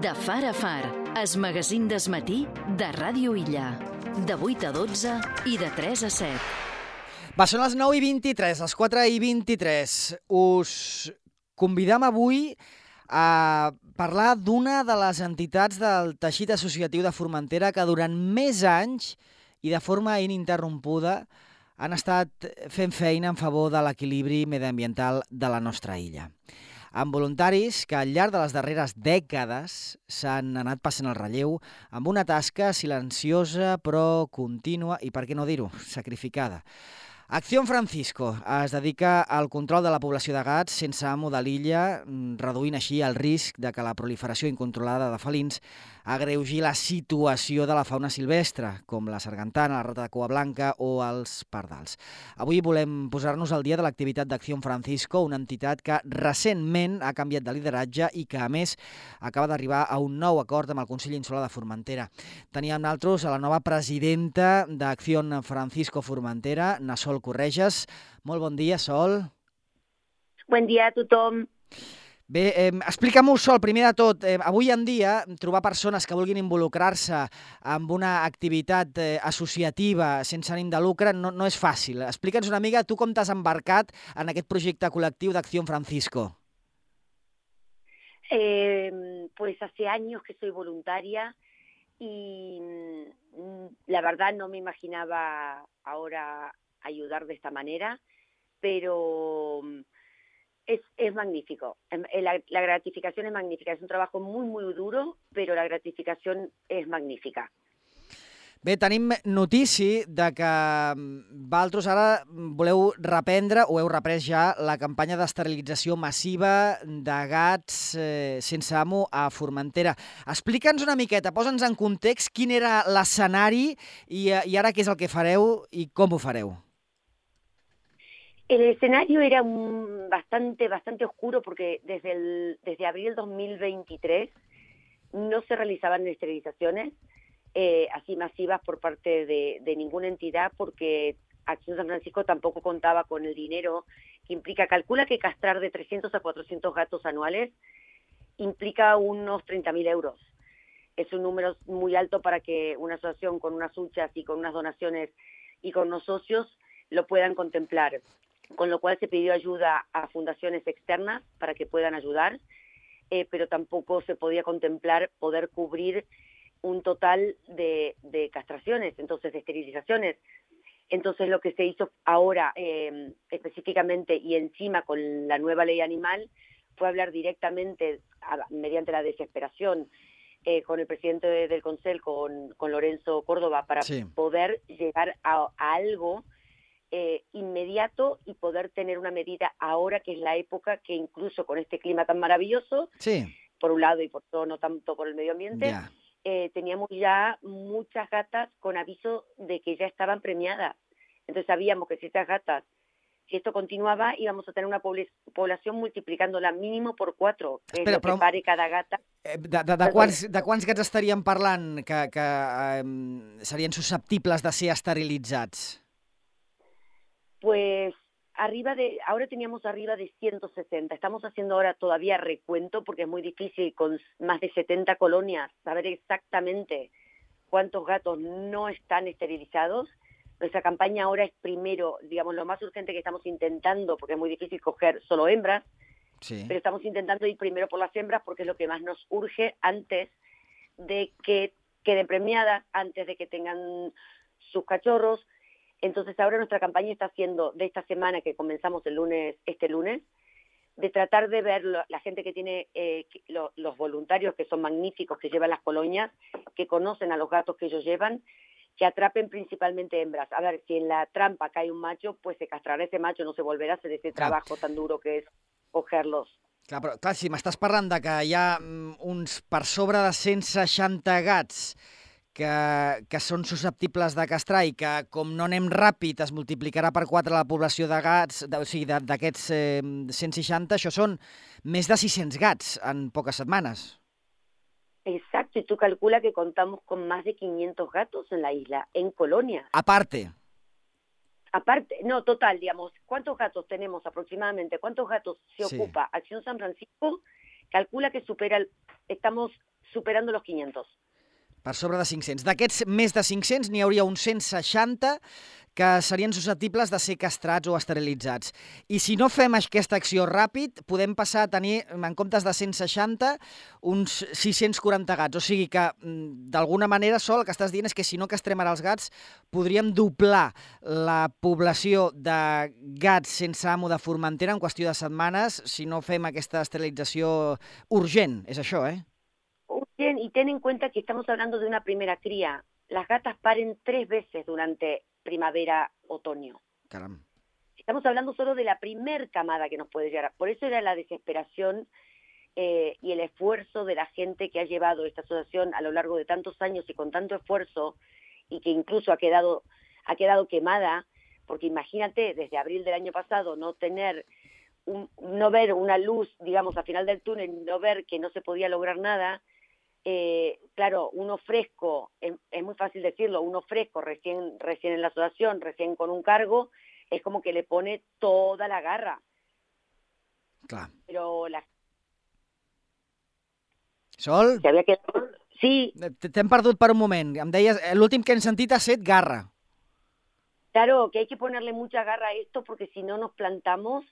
De far a far, es magazín desmatí de Ràdio Illa. De 8 a 12 i de 3 a 7. Va, són les 9 i 23, les 4 i 23. Us convidam avui a parlar d'una de les entitats del teixit associatiu de Formentera que durant més anys i de forma ininterrompuda han estat fent feina en favor de l'equilibri mediambiental de la nostra illa amb voluntaris que al llarg de les darreres dècades s'han anat passant el relleu amb una tasca silenciosa però contínua i, per què no dir-ho, sacrificada. Acció Francisco es dedica al control de la població de gats sense amo de l'illa, reduint així el risc de que la proliferació incontrolada de felins agreugi la situació de la fauna silvestre, com la sargantana, la rata de cua blanca o els pardals. Avui volem posar-nos al dia de l'activitat d'Acció Francisco, una entitat que recentment ha canviat de lideratge i que, a més, acaba d'arribar a un nou acord amb el Consell Insular de Formentera. Teníem naltros a la nova presidenta d'Acció Francisco Formentera, Nassol Sol Correges. Molt bon dia, Sol. Bon dia a tothom. Bé, eh, explica'm-ho, Sol, primer de tot. Eh, avui en dia, trobar persones que vulguin involucrar-se amb una activitat eh, associativa sense ànim de lucre no, no és fàcil. Explica'ns una mica tu com t'has embarcat en aquest projecte col·lectiu d'Acció Francisco. Eh, pues hace años que soy voluntaria y mm, la verdad no me imaginaba ahora ayudar de esta manera, pero mm, es, es magnífico. Eh, la, la gratificación es magnífica. Es un trabajo muy, muy duro, pero la gratificación es magnífica. Bé, tenim notícia de que mm, valtros ara voleu reprendre, o heu reprès ja, la campanya d'esterilització massiva de gats eh, sense amo a Formentera. Explica'ns una miqueta, posa'ns en context quin era l'escenari i, eh, i ara què és el que fareu i com ho fareu. El escenario era bastante, bastante oscuro porque desde, el, desde abril del 2023 no se realizaban esterilizaciones eh, así masivas por parte de, de, ninguna entidad porque Acción San Francisco tampoco contaba con el dinero que implica, calcula que castrar de 300 a 400 gatos anuales implica unos 30.000 euros. Es un número muy alto para que una asociación con unas huchas y con unas donaciones y con unos socios lo puedan contemplar con lo cual se pidió ayuda a fundaciones externas para que puedan ayudar, eh, pero tampoco se podía contemplar poder cubrir un total de, de castraciones, entonces de esterilizaciones. Entonces lo que se hizo ahora eh, específicamente y encima con la nueva ley animal fue hablar directamente a, mediante la desesperación eh, con el presidente de, del Consejo, con, con, Lorenzo Córdoba, para sí. poder llegar a, a algo eh, inmediato y poder tener una medida ahora que es la época que incluso con este clima tan maravilloso, sí. por un lado y por todo, no tanto por el medio ambiente, yeah. eh, teníamos ya muchas gatas con aviso de que ya estaban premiadas. Entonces sabíamos que si estas gatas, si esto continuaba, íbamos a tener una población multiplicándola mínimo por cuatro, que Espera, es lo que pare cada gata. Eh, de, de, de, quants, de quants gats estaríem parlant que, que eh, serien susceptibles de ser esterilitzats? Pues arriba de, ahora teníamos arriba de 160. Estamos haciendo ahora todavía recuento porque es muy difícil con más de 70 colonias saber exactamente cuántos gatos no están esterilizados. Nuestra campaña ahora es primero, digamos, lo más urgente que estamos intentando, porque es muy difícil coger solo hembras, sí. pero estamos intentando ir primero por las hembras porque es lo que más nos urge antes de que queden premiadas, antes de que tengan sus cachorros, entonces ahora nuestra campaña está haciendo de esta semana que comenzamos el lunes, este lunes, de tratar de ver lo, la gente que tiene eh, lo, los voluntarios que son magníficos, que llevan las colonias, que conocen a los gatos que ellos llevan, que atrapen principalmente hembras. A ver, si en la trampa cae un macho, pues se castrará ese macho, no se volverá a hacer ese trabajo tan duro que es cogerlos. Clar, però clar, si m'estàs parlant de que hi ha mm, uns per sobre de 160 gats que, que són susceptibles de castrar i que, com no anem ràpid, es multiplicarà per 4 la població de gats, de, o sigui, d'aquests eh, 160, això són més de 600 gats en poques setmanes. Exacto, y tú calcula que contamos con más de 500 gatos en la isla, en colonia. Aparte. Aparte, no, total, digamos, ¿cuántos gatos tenemos aproximadamente? ¿Cuántos gatos se sí. ocupa Acción San Francisco? Calcula que supera, el, estamos superando los 500. Per sobre de 500. D'aquests més de 500 n'hi hauria uns 160 que serien susceptibles de ser castrats o esterilitzats. I si no fem aquesta acció ràpid, podem passar a tenir, en comptes de 160, uns 640 gats. O sigui que, mm, d'alguna manera, Sol, el que estàs dient és que si no castrem ara els gats, podríem doblar la població de gats sense amo de Formentera en qüestió de setmanes si no fem aquesta esterilització urgent. És això, eh? Urgent, y ten en cuenta que estamos hablando de una primera cría. Las gatas paren tres veces durante primavera, otoño. Caram. Estamos hablando solo de la primer camada que nos puede llegar. Por eso era la desesperación eh, y el esfuerzo de la gente que ha llevado esta asociación a lo largo de tantos años y con tanto esfuerzo y que incluso ha quedado, ha quedado quemada, porque imagínate, desde abril del año pasado, no tener, un, no ver una luz, digamos, al final del túnel, no ver que no se podía lograr nada, eh, claro, uno fresco, es, es, muy fácil decirlo, uno fresco, recién, recién en la asociación, recién con un cargo, es como que le pone toda la garra. Clar. Pero la... Sol? Se había quedado... Sí. T'hem perdut per un moment. Em deies, l'últim que hem sentit ha set garra. Claro, que hay que ponerle mucha garra a esto porque si no nos plantamos,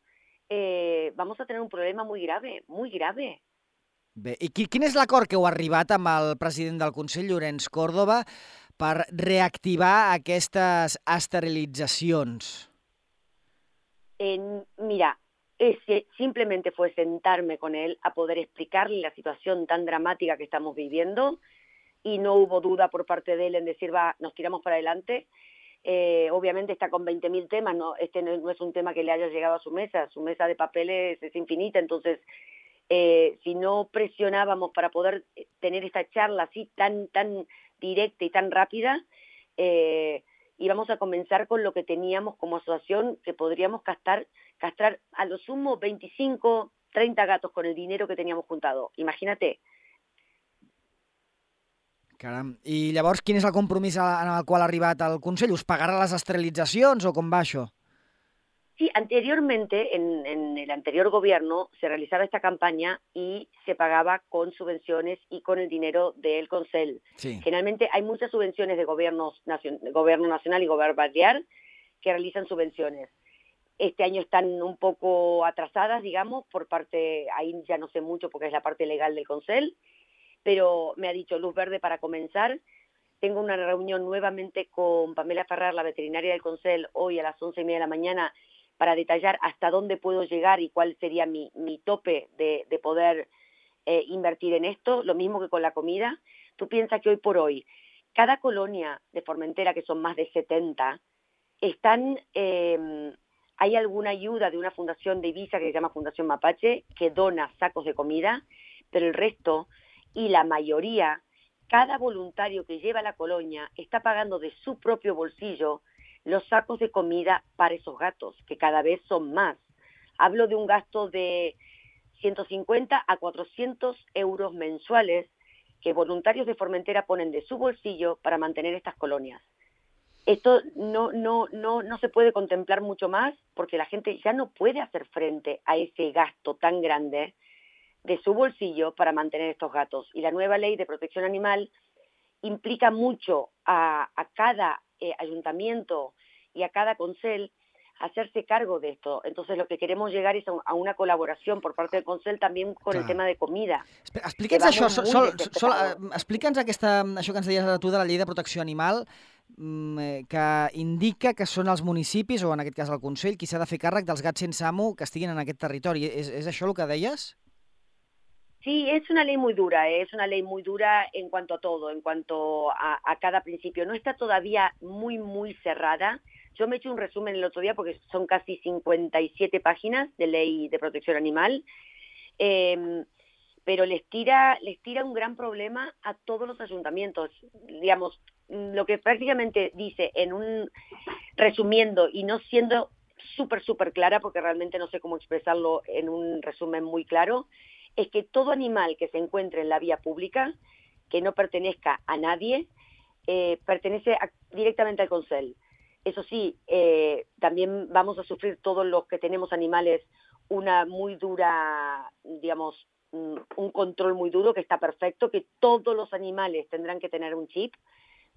eh, vamos a tener un problema muy grave, muy grave. Bé, i quin és l'acord que heu arribat amb el president del Consell, Llorenç Córdoba, per reactivar aquestes esterilitzacions? En, mira, simplemente fue sentarme con él a poder explicarle la situación tan dramática que estamos viviendo y no hubo duda por parte de él en decir, va, nos tiramos para adelante. Eh, obviamente está con 20.000 temas, no, este no, es un tema que le haya llegado a su mesa, su mesa de papeles es infinita, entonces eh, si no presionábamos para poder tener esta charla así tan, tan directa y tan rápida, eh, íbamos a comenzar con lo que teníamos como asociación, que podríamos castrar, castrar a lo sumo 25, 30 gatos con el dinero que teníamos juntado. Imagínate. Caram. I llavors, quin és el compromís en el qual ha arribat el Consell? Us pagarà les esterilitzacions o com va? Sí, anteriormente, en, en, el anterior gobierno, se realizaba esta campaña y se pagaba con subvenciones y con el dinero del Consell. Sí. Generalmente hay muchas subvenciones de gobiernos gobierno nacional y gobierno balear que realizan subvenciones. Este año están un poco atrasadas, digamos, por parte, ahí ya no sé mucho porque es la parte legal del Consell, pero me ha dicho luz verde para comenzar. Tengo una reunión nuevamente con Pamela Ferrar, la veterinaria del Consell, hoy a las once y media de la mañana, para detallar hasta dónde puedo llegar y cuál sería mi, mi tope de, de poder eh, invertir en esto, lo mismo que con la comida. Tú piensas que hoy por hoy, cada colonia de Formentera, que son más de 70, están, eh, hay alguna ayuda de una fundación de Ibiza que se llama Fundación Mapache, que dona sacos de comida, pero el resto y la mayoría, cada voluntario que lleva a la colonia está pagando de su propio bolsillo los sacos de comida para esos gatos, que cada vez son más. Hablo de un gasto de 150 a 400 euros mensuales que voluntarios de Formentera ponen de su bolsillo para mantener estas colonias. Esto no, no, no, no se puede contemplar mucho más porque la gente ya no puede hacer frente a ese gasto tan grande de su bolsillo para mantener estos gatos. Y la nueva ley de protección animal implica mucho a, a cada eh, ayuntamiento y a cada consell hacerse cargo de esto. Entonces lo que queremos llegar es a una colaboración por parte del Consell también con Clar. el tema de comida. Explica'ns això, Sol, Sol, Sol explica'ns aquesta, això que ens deies tu de la llei de protecció animal, que indica que són els municipis, o en aquest cas el Consell, qui s'ha de fer càrrec dels gats sense amo que estiguin en aquest territori. És, és això el que deies? Sí, es una ley muy dura, ¿eh? es una ley muy dura en cuanto a todo, en cuanto a, a, cada principio. No está todavía muy, muy cerrada. Yo me he hecho un resumen el otro día porque son casi 57 páginas de ley de protección animal, eh, pero les tira, les tira un gran problema a todos los ayuntamientos. Digamos, lo que prácticamente dice en un resumiendo y no siendo súper, súper clara, porque realmente no sé cómo expresarlo en un resumen muy claro, es que todo animal que se encuentre en la vía pública, que no pertenezca a nadie, eh, pertenece directamente al Consell. Eso sí, eh, también vamos a sufrir todos los que tenemos animales una muy dura, digamos, mm, un control muy duro, que está perfecto, que todos los animales tendrán que tener un chip,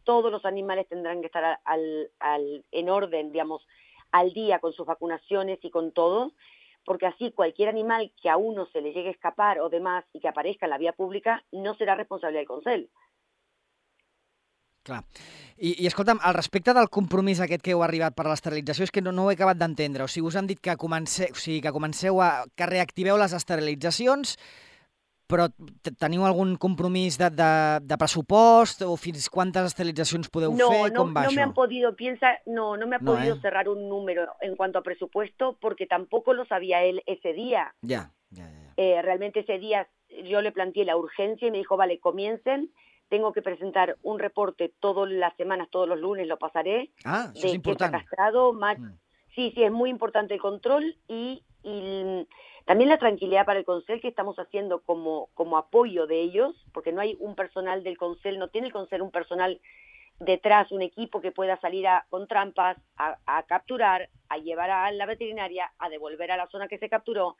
todos los animales tendrán que estar en orden, digamos, al día con sus vacunaciones y con todo, porque así cualquier animal que a uno se le llegue a escapar o demás y que aparezca en la vía pública no serà responsabilitat del Consell. Clar. I, I escolta'm, al respecte del compromís aquest que heu arribat per a l'esterilització, és que no, no ho he acabat d'entendre. O sigui, us han dit que, comenceu, o sigui, que comenceu a... que reactiveu les esterilitzacions, però teniu algun compromís de, de, de pressupost o fins quantes esterilitzacions podeu no, fer? No, Com va no me han podido, piensa, no, no me ha No, podido ¿eh? cerrar un número en cuanto a presupuesto porque tampoco lo sabía él ese día. Ja, ja, ja. Eh, realmente ese día yo le planteé la urgencia y me dijo, vale, comiencen, tengo que presentar un reporte todas las semanas, todos los lunes lo pasaré, Ah, això de és qué está important. castrado, macho. Mm. Sí, sí, es muy importante el control y, y también la tranquilidad para el Consell que estamos haciendo como, como apoyo de ellos, porque no hay un personal del Consell, no tiene el Consell un personal detrás, un equipo que pueda salir con trampas a, a capturar, a llevar a la veterinaria, a devolver a la zona que se capturó.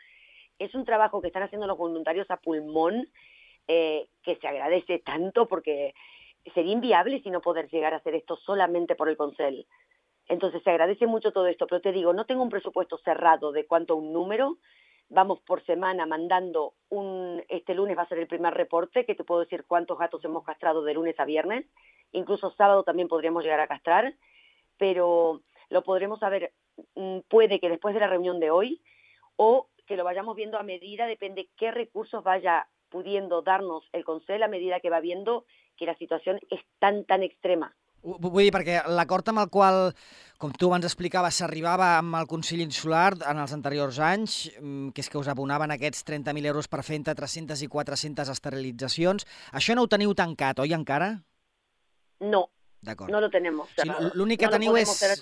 Es un trabajo que están haciendo los voluntarios a pulmón, eh, que se agradece tanto porque sería inviable si no poder llegar a hacer esto solamente por el Consell. Entonces se agradece mucho todo esto, pero te digo, no tengo un presupuesto cerrado de cuánto un número, vamos por semana mandando un, este lunes va a ser el primer reporte, que te puedo decir cuántos gatos hemos castrado de lunes a viernes, incluso sábado también podríamos llegar a castrar, pero lo podremos saber, mm, puede que después de la reunión de hoy, o que lo vayamos viendo a medida, depende qué recursos vaya pudiendo darnos el Consell a medida que va viendo que la situación es tan, tan extrema. Vu- Vull dir, perquè l'acord amb el qual, com tu abans explicaves, s'arribava amb el Consell Insular en els anteriors anys, mm, que és que us abonaven aquests 30.000 euros per fer entre 300 i 400 esterilitzacions, això no ho teniu tancat, oi, encara? No, D'acord. no lo tenemos. Sí, cerrado. l'únic que No lo teniu és-.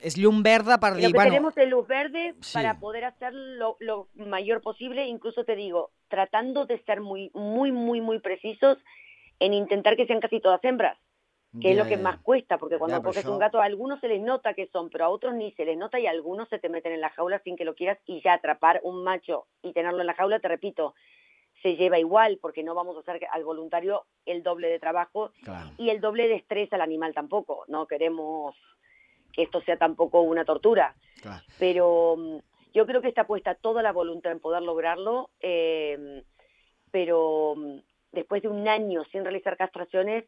És llum verda per Lo dir, que bueno, tenemos es luz verde Sí. para poder hacer lo, lo mayor posible, incluso te digo, tratando de ser muy, muy, muy, muy precisos en intentar que sean casi todas hembras, que es lo que más cuesta, porque cuando pero coges un gato, a algunos se les nota que son, pero a otros ni se les nota y a algunos se te meten en la jaula sin que lo quieras y ya atrapar un macho y tenerlo en la jaula, te repito, se lleva igual, porque no vamos a hacer al voluntario el doble de trabajo y el doble de estrés al animal tampoco. No queremos que esto sea tampoco una tortura. Pero mm, yo creo que está puesta toda la voluntad en poder lograrlo, eh, pero mm, después de un año sin realizar castraciones,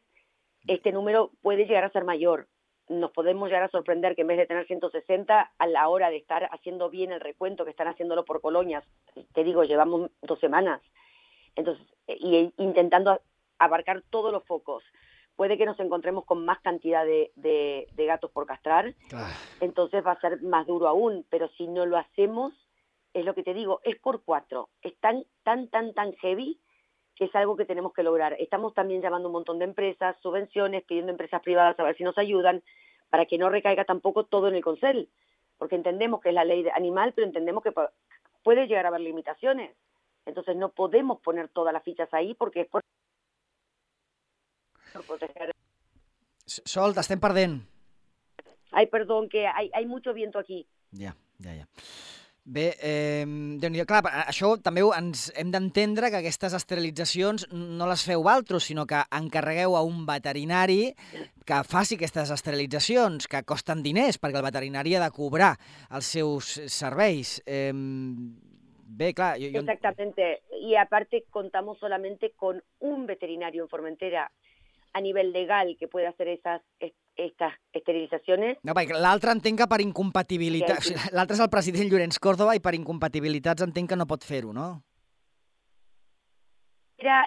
este número puede llegar a ser mayor. Nos podemos llegar a sorprender que en vez de tener 160, a la hora de estar haciendo bien el recuento, que están haciéndolo por colonias, te digo, llevamos dos semanas, entonces, eh, y intentando a- abarcar todos los focos. Puede que nos encontremos con más cantidad de, de- de gatos por castrar, Clar. entonces va a ser más duro aún, pero si no lo hacemos, es lo que te digo, es por cuatro, es tan, tan, tan, tan heavy que es algo que tenemos que lograr. Estamos también llamando un montón de empresas, subvenciones, pidiendo a empresas privadas a ver si nos ayudan, para que no recaiga tampoco todo en el Consell, porque entendemos que es la ley de- animal, pero entendemos que pu- puede llegar a haber limitaciones. Entonces no podemos poner todas las fichas ahí porque es por, por proteger. Sol, t'estem perdent. Ay, perdón, que hay, hay mucho viento aquí. Ja, ja, ja. Bé, eh, nhi clar, això també ens hem d'entendre que aquestes esterilitzacions no les feu valtros, sinó que encarregueu a un veterinari que faci aquestes esterilitzacions, que costen diners, perquè el veterinari ha de cobrar els seus serveis. Eh, bé, clar, jo, jo... Exactamente. Y aparte contamos solamente con un veterinario en Formentera a nivel legal que puede hacer esas est- estas esterilizaciones. No, perquè l'altre entenc que per incompatibilitat... Sí, Sí. L'altre és el president Llorenç Córdoba i per incompatibilitats entenc que no pot fer-ho, no?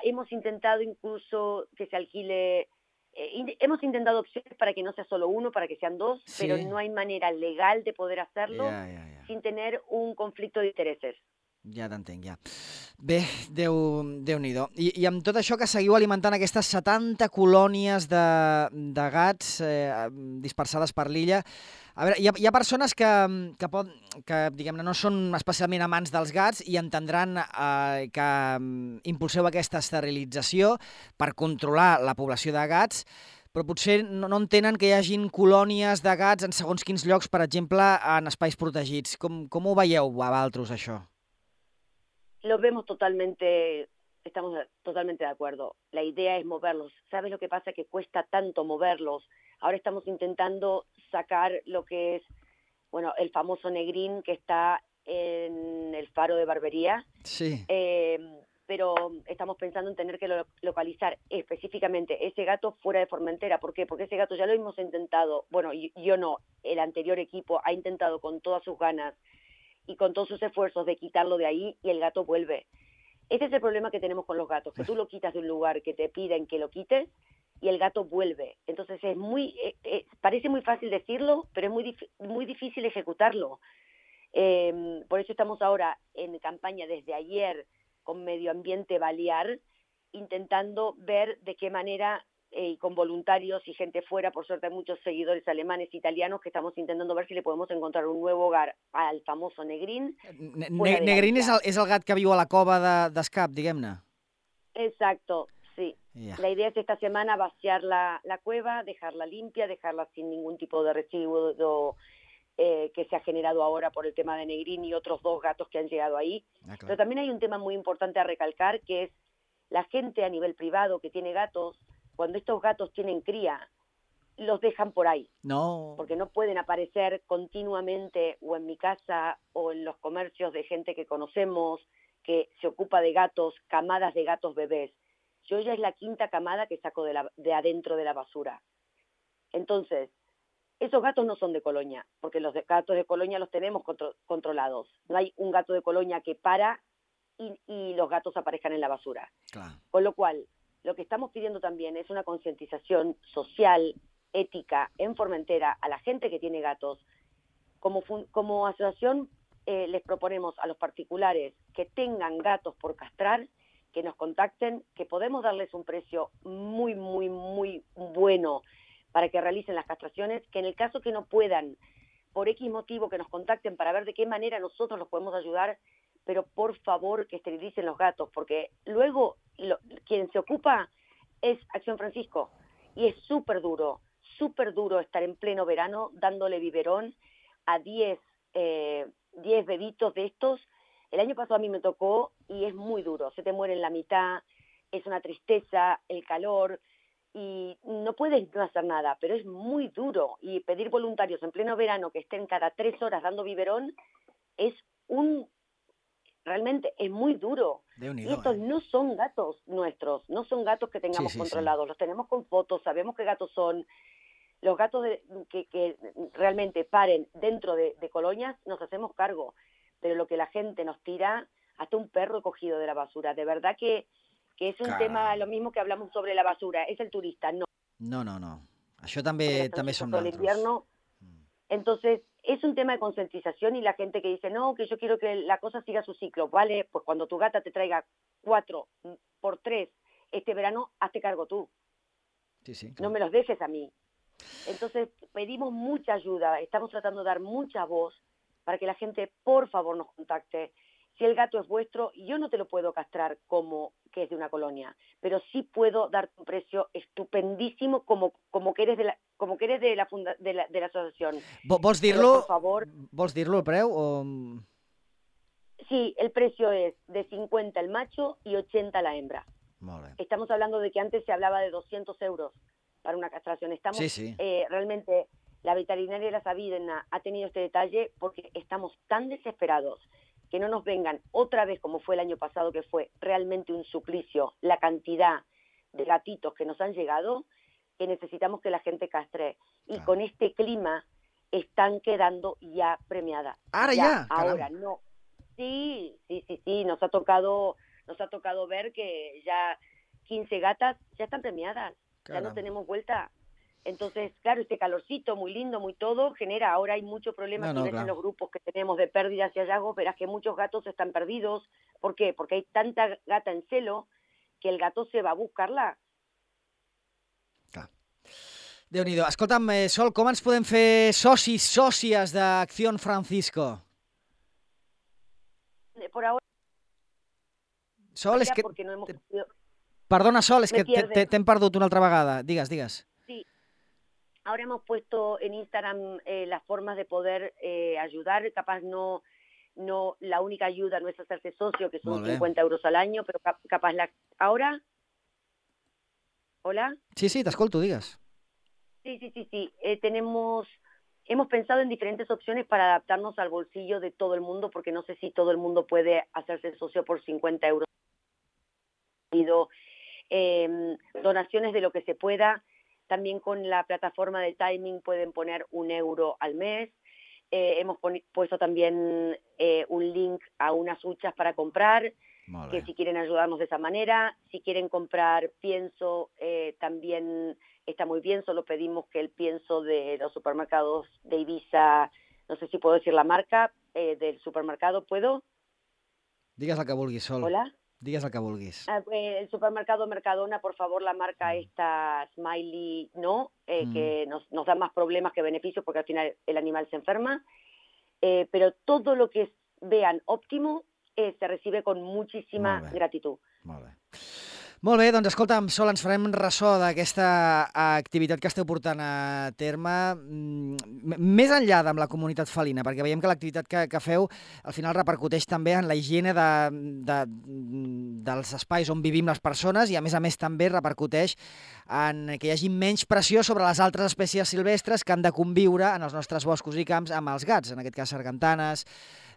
Hemos intentado incluso que se alquile, eh, hemos intentado opciones para que no sea solo uno, para que sean dos, Sí. pero no hay manera legal de poder hacerlo Ja, ja, ja. sin tener un conflicto de intereses. Ja t'entenc, ja. Bé, Déu, déu I, I amb tot això que seguiu alimentant aquestes 70 colònies de, de gats eh, dispersades per l'illa, a veure, hi ha, hi ha persones que, que, pot, que diguem-ne, no són especialment amants dels gats i entendran eh, que mm, impulseu aquesta esterilització per controlar la població de gats, però potser no, no entenen que hi hagin colònies de gats en segons quins llocs, per exemple, en espais protegits. Com, com ho veieu a vosaltres, això? Lo vemos totalmente estamos totalmente de acuerdo. La idea es moverlos. ¿Sabes lo que pasa? Que cuesta tanto moverlos. Ahora estamos intentando sacar lo que es, bueno, el famoso negrín que está en el faro de barbería. Sí. Eh, pero estamos pensando en tener que lo- localizar específicamente ese gato fuera de Formentera. ¿Por qué? Porque ese gato ya lo hemos intentado, bueno, yo no, el anterior equipo ha intentado con todas sus ganas y con todos sus esfuerzos de quitarlo de ahí y el gato vuelve. Ese es el problema que tenemos con los gatos, que tú lo quitas de un lugar que te piden que lo quites y el gato vuelve. Entonces es muy, eh, eh, parece muy fácil decirlo, pero es muy, dif- muy difícil ejecutarlo. Eh, por eso estamos ahora en campaña desde ayer con Medio Ambiente Balear, intentando ver de qué manera, eh, y con voluntarios y gente fuera, por suerte hay muchos seguidores alemanes, italianos, que estamos intentando ver si le podemos encontrar un nuevo hogar al famoso Negrín. Ne Fuera ne de Negrín és el, és el gat que viu a la cova de- d'Escap, diguem-ne. Exacto, sí. La idea es esta semana vaciar la, la cueva, dejarla limpia, dejarla sin ningún tipo de residuo eh, que se ha generado ahora por el tema de Negrín y otros dos gatos que han llegado ahí. Ah, Pero también hay un tema muy importante a recalcar, que es la gente a nivel privado que tiene gatos, cuando estos gatos tienen cría, los dejan por ahí, No. porque no pueden aparecer continuamente o en mi casa o en los comercios de gente que conocemos que se ocupa de gatos, camadas de gatos bebés. Yo ya es la quinta camada que saco de, la- de adentro de la basura. Entonces, esos gatos no son de colonia, porque los gatos de colonia los tenemos contro- controlados. No hay un gato de colonia que para y, y los gatos aparezcan en la basura. Con lo cual, lo que estamos pidiendo también es una concientización social, ética, en Formentera, a la gente que tiene gatos. Como, como asociación, eh, les proponemos a los particulares que tengan gatos por castrar, que nos contacten, que podemos darles un precio muy, muy, muy bueno para que realicen las castraciones, que en el caso que no puedan, por X motivo, que nos contacten para ver de qué manera nosotros los podemos ayudar, pero por favor que esterilicen los gatos, porque luego quien se ocupa es Acción Francisco y es súper duro, súper duro estar en pleno verano dándole biberón a 10 eh, 10 bebitos de estos. El año pasado a mí me tocó y es muy duro, se te muere en la mitad, es una tristeza, el calor y no puedes no hacer nada, pero es muy duro y pedir voluntarios en pleno verano que estén cada tres horas dando biberón es un realmente es muy duro. Y Déu-n'hi-do, estos eh? no son gatos nuestros, no son gatos que tengamos Sí, sí, sí. controlados, los tenemos con fotos, sabemos qué gatos son. Los gatos de- que, que realmente paren dentro de, de colonias nos hacemos cargo, pero lo que la gente nos tira, hasta un perro cogido de la basura, de verdad que, que es un tema, lo mismo que hablamos sobre la basura, es el turista, no. No, no, no. També som todo el nosaltres. invierno. Mm. Entonces, es un tema de concientización y la gente que dice, no, que yo quiero que la cosa siga su ciclo, ¿vale? Pues cuando tu gata te traiga cuatro mm, por tres este verano, hazte cargo tú, Sí, sí, no me los dejes a mí. Entonces, pedimos mucha ayuda, estamos tratando de dar mucha voz para que la gente, por favor, nos contacte. Si el gato es vuestro, yo no te lo puedo castrar como que es de una colonia, pero sí puedo darte un precio estupendísimo como, como que eres de la, como que eres de la, funda- de la, de la asociación. Vo- Vols Pero, dir-lo? por favor, Vols dir-lo el preu o... sí, el precio es de 50 el macho y 80 la hembra. Estamos hablando de que antes se hablaba de 200 euros para una castración. Estamos Sí, sí. eh, realmente la veterinaria de la Sabidena ha tenido este detalle porque estamos tan desesperados que no nos vengan otra vez como fue el año pasado, que fue realmente un suplicio, la cantidad de gatitos que nos han llegado, que necesitamos que la gente castre. Y Claro. con este clima están quedando ya premiadas. Ara ja? Ahora, no. Sí, sí, sí, sí, nos ha tocado, nos ha tocado ver que ya 15 gatas ya están premiadas, ya no tenemos vuelta. Entonces, claro, este calorcito muy lindo, muy todo, genera, ahora hay mucho problema No, no, en claro. los grupos que tenemos de pérdidas y hallazgos, verás que muchos gatos están perdidos. ¿Por qué? Porque hay tanta gata en celo que el gato se va a buscarla. Escolta'm, eh, Sol, com ens podem fer socis, sòcies d'Acció Francisco? Eh, Por ahora, Sol, és que... no hemos Perdona, Sol, és Me que t'hem perdut una altra vegada. Digues, digues. Ahora hemos puesto en Instagram eh, las formas de poder eh, ayudar, capaz no no la única ayuda no es hacerse socio, que son 50 euros al año, pero capaz la... ¿Ahora? ¿Hola? Sí, sí, t'escolto, digues. Sí, sí, sí, sí. Eh, tenemos, hemos pensado en diferentes opciones para adaptarnos al bolsillo de todo el mundo, porque no sé si todo el mundo puede hacerse socio por 50 euros. Eh, donaciones de lo que se pueda. También con la plataforma de timing pueden poner un euro al mes. Eh, hemos puesto también eh, un link a unas huchas para comprar, que si quieren ayudarnos de esa manera, si quieren comprar pienso, eh, también está muy bien, solo pedimos que el pienso de los supermercados de Ibiza, no sé si puedo decir la marca del supermercado, ¿puedo? Digas la que Sol. Hola. Digas que vulguis. Ah, eh, el supermercado Mercadona, por favor, la marca mm. esta Smiley no, eh, mm. que nos, nos, da más problemas que beneficios porque al final el animal se enferma. Eh, pero todo lo que vean óptimo se recibe con muchísima gratitud. Molt bé, doncs escolta'm, Sol, ens farem ressò d'aquesta activitat que esteu portant a terme, mm, més enllà amb la comunitat felina, perquè veiem que l'activitat que, que feu al final repercuteix també en la higiene de, de, dels espais on vivim les persones i a més a més també repercuteix en que hi hagi menys pressió sobre les altres espècies silvestres que han de conviure en els nostres boscos i camps amb els gats, en aquest cas sargantanes,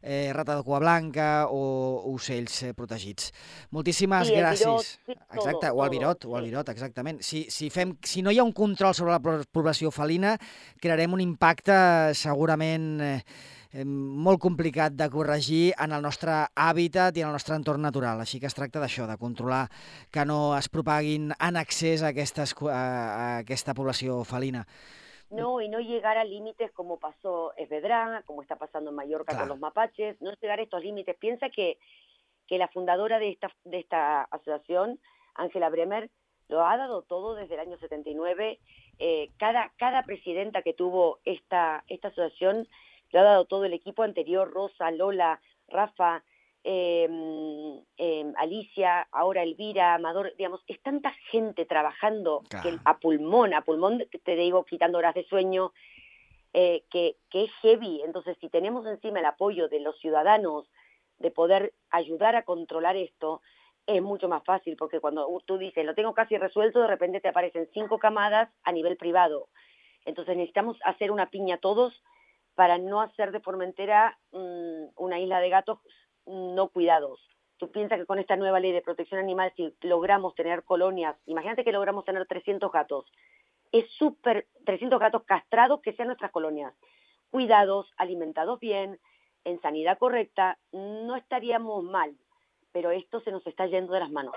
eh, rata de cua blanca o ocells eh, protegits. Moltíssimes sí, gràcies. Virot, sí, Exacte, todo, o el virot, o el virot, exactament. Si, si, fem, si no hi ha un control sobre la població felina, crearem un impacte segurament eh, molt complicat de corregir en el nostre hàbitat i en el nostre entorn natural. Així que es tracta d'això, de controlar que no es propaguin en excés aquestes, a, a aquesta població felina. No, y no llegar a límites como pasó Esvedra, como está pasando en Mallorca con los mapaches, no llegar a estos límites. Piensa que, que la fundadora de esta, de esta asociación, Ángela Bremer, lo ha dado todo desde el año 79. Eh, cada, cada presidenta que tuvo esta, esta asociación lo ha dado todo el equipo anterior, Rosa, Lola, Rafa, eh, eh, Alicia, ahora Elvira, Amador, digamos, es tanta gente trabajando que a pulmón, a pulmón te digo quitando horas de sueño, eh, que, que es heavy. Entonces, si tenemos encima el apoyo de los ciudadanos de poder ayudar a controlar esto, es mucho más fácil, porque cuando tú dices, lo tengo casi resuelto, de repente te aparecen cinco camadas a nivel privado. Entonces necesitamos hacer una piña todos para no hacer de Formentera mmm, una isla de gatos no cuidados. Tú piensas que con esta nueva ley de protección animal, si logramos tener colonias, imagínate que logramos tener 300 gatos, es súper, 300 gatos castrados que sean nuestras colonias, cuidados, alimentados bien, en sanidad correcta, no estaríamos mal, pero esto se nos está yendo de las manos.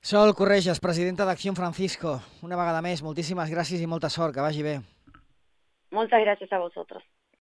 Sol Correges, presidenta d'Acció Francisco. Una vegada més, moltíssimes gràcies i molta sort, que vagi bé. Moltes gràcies a vosaltres.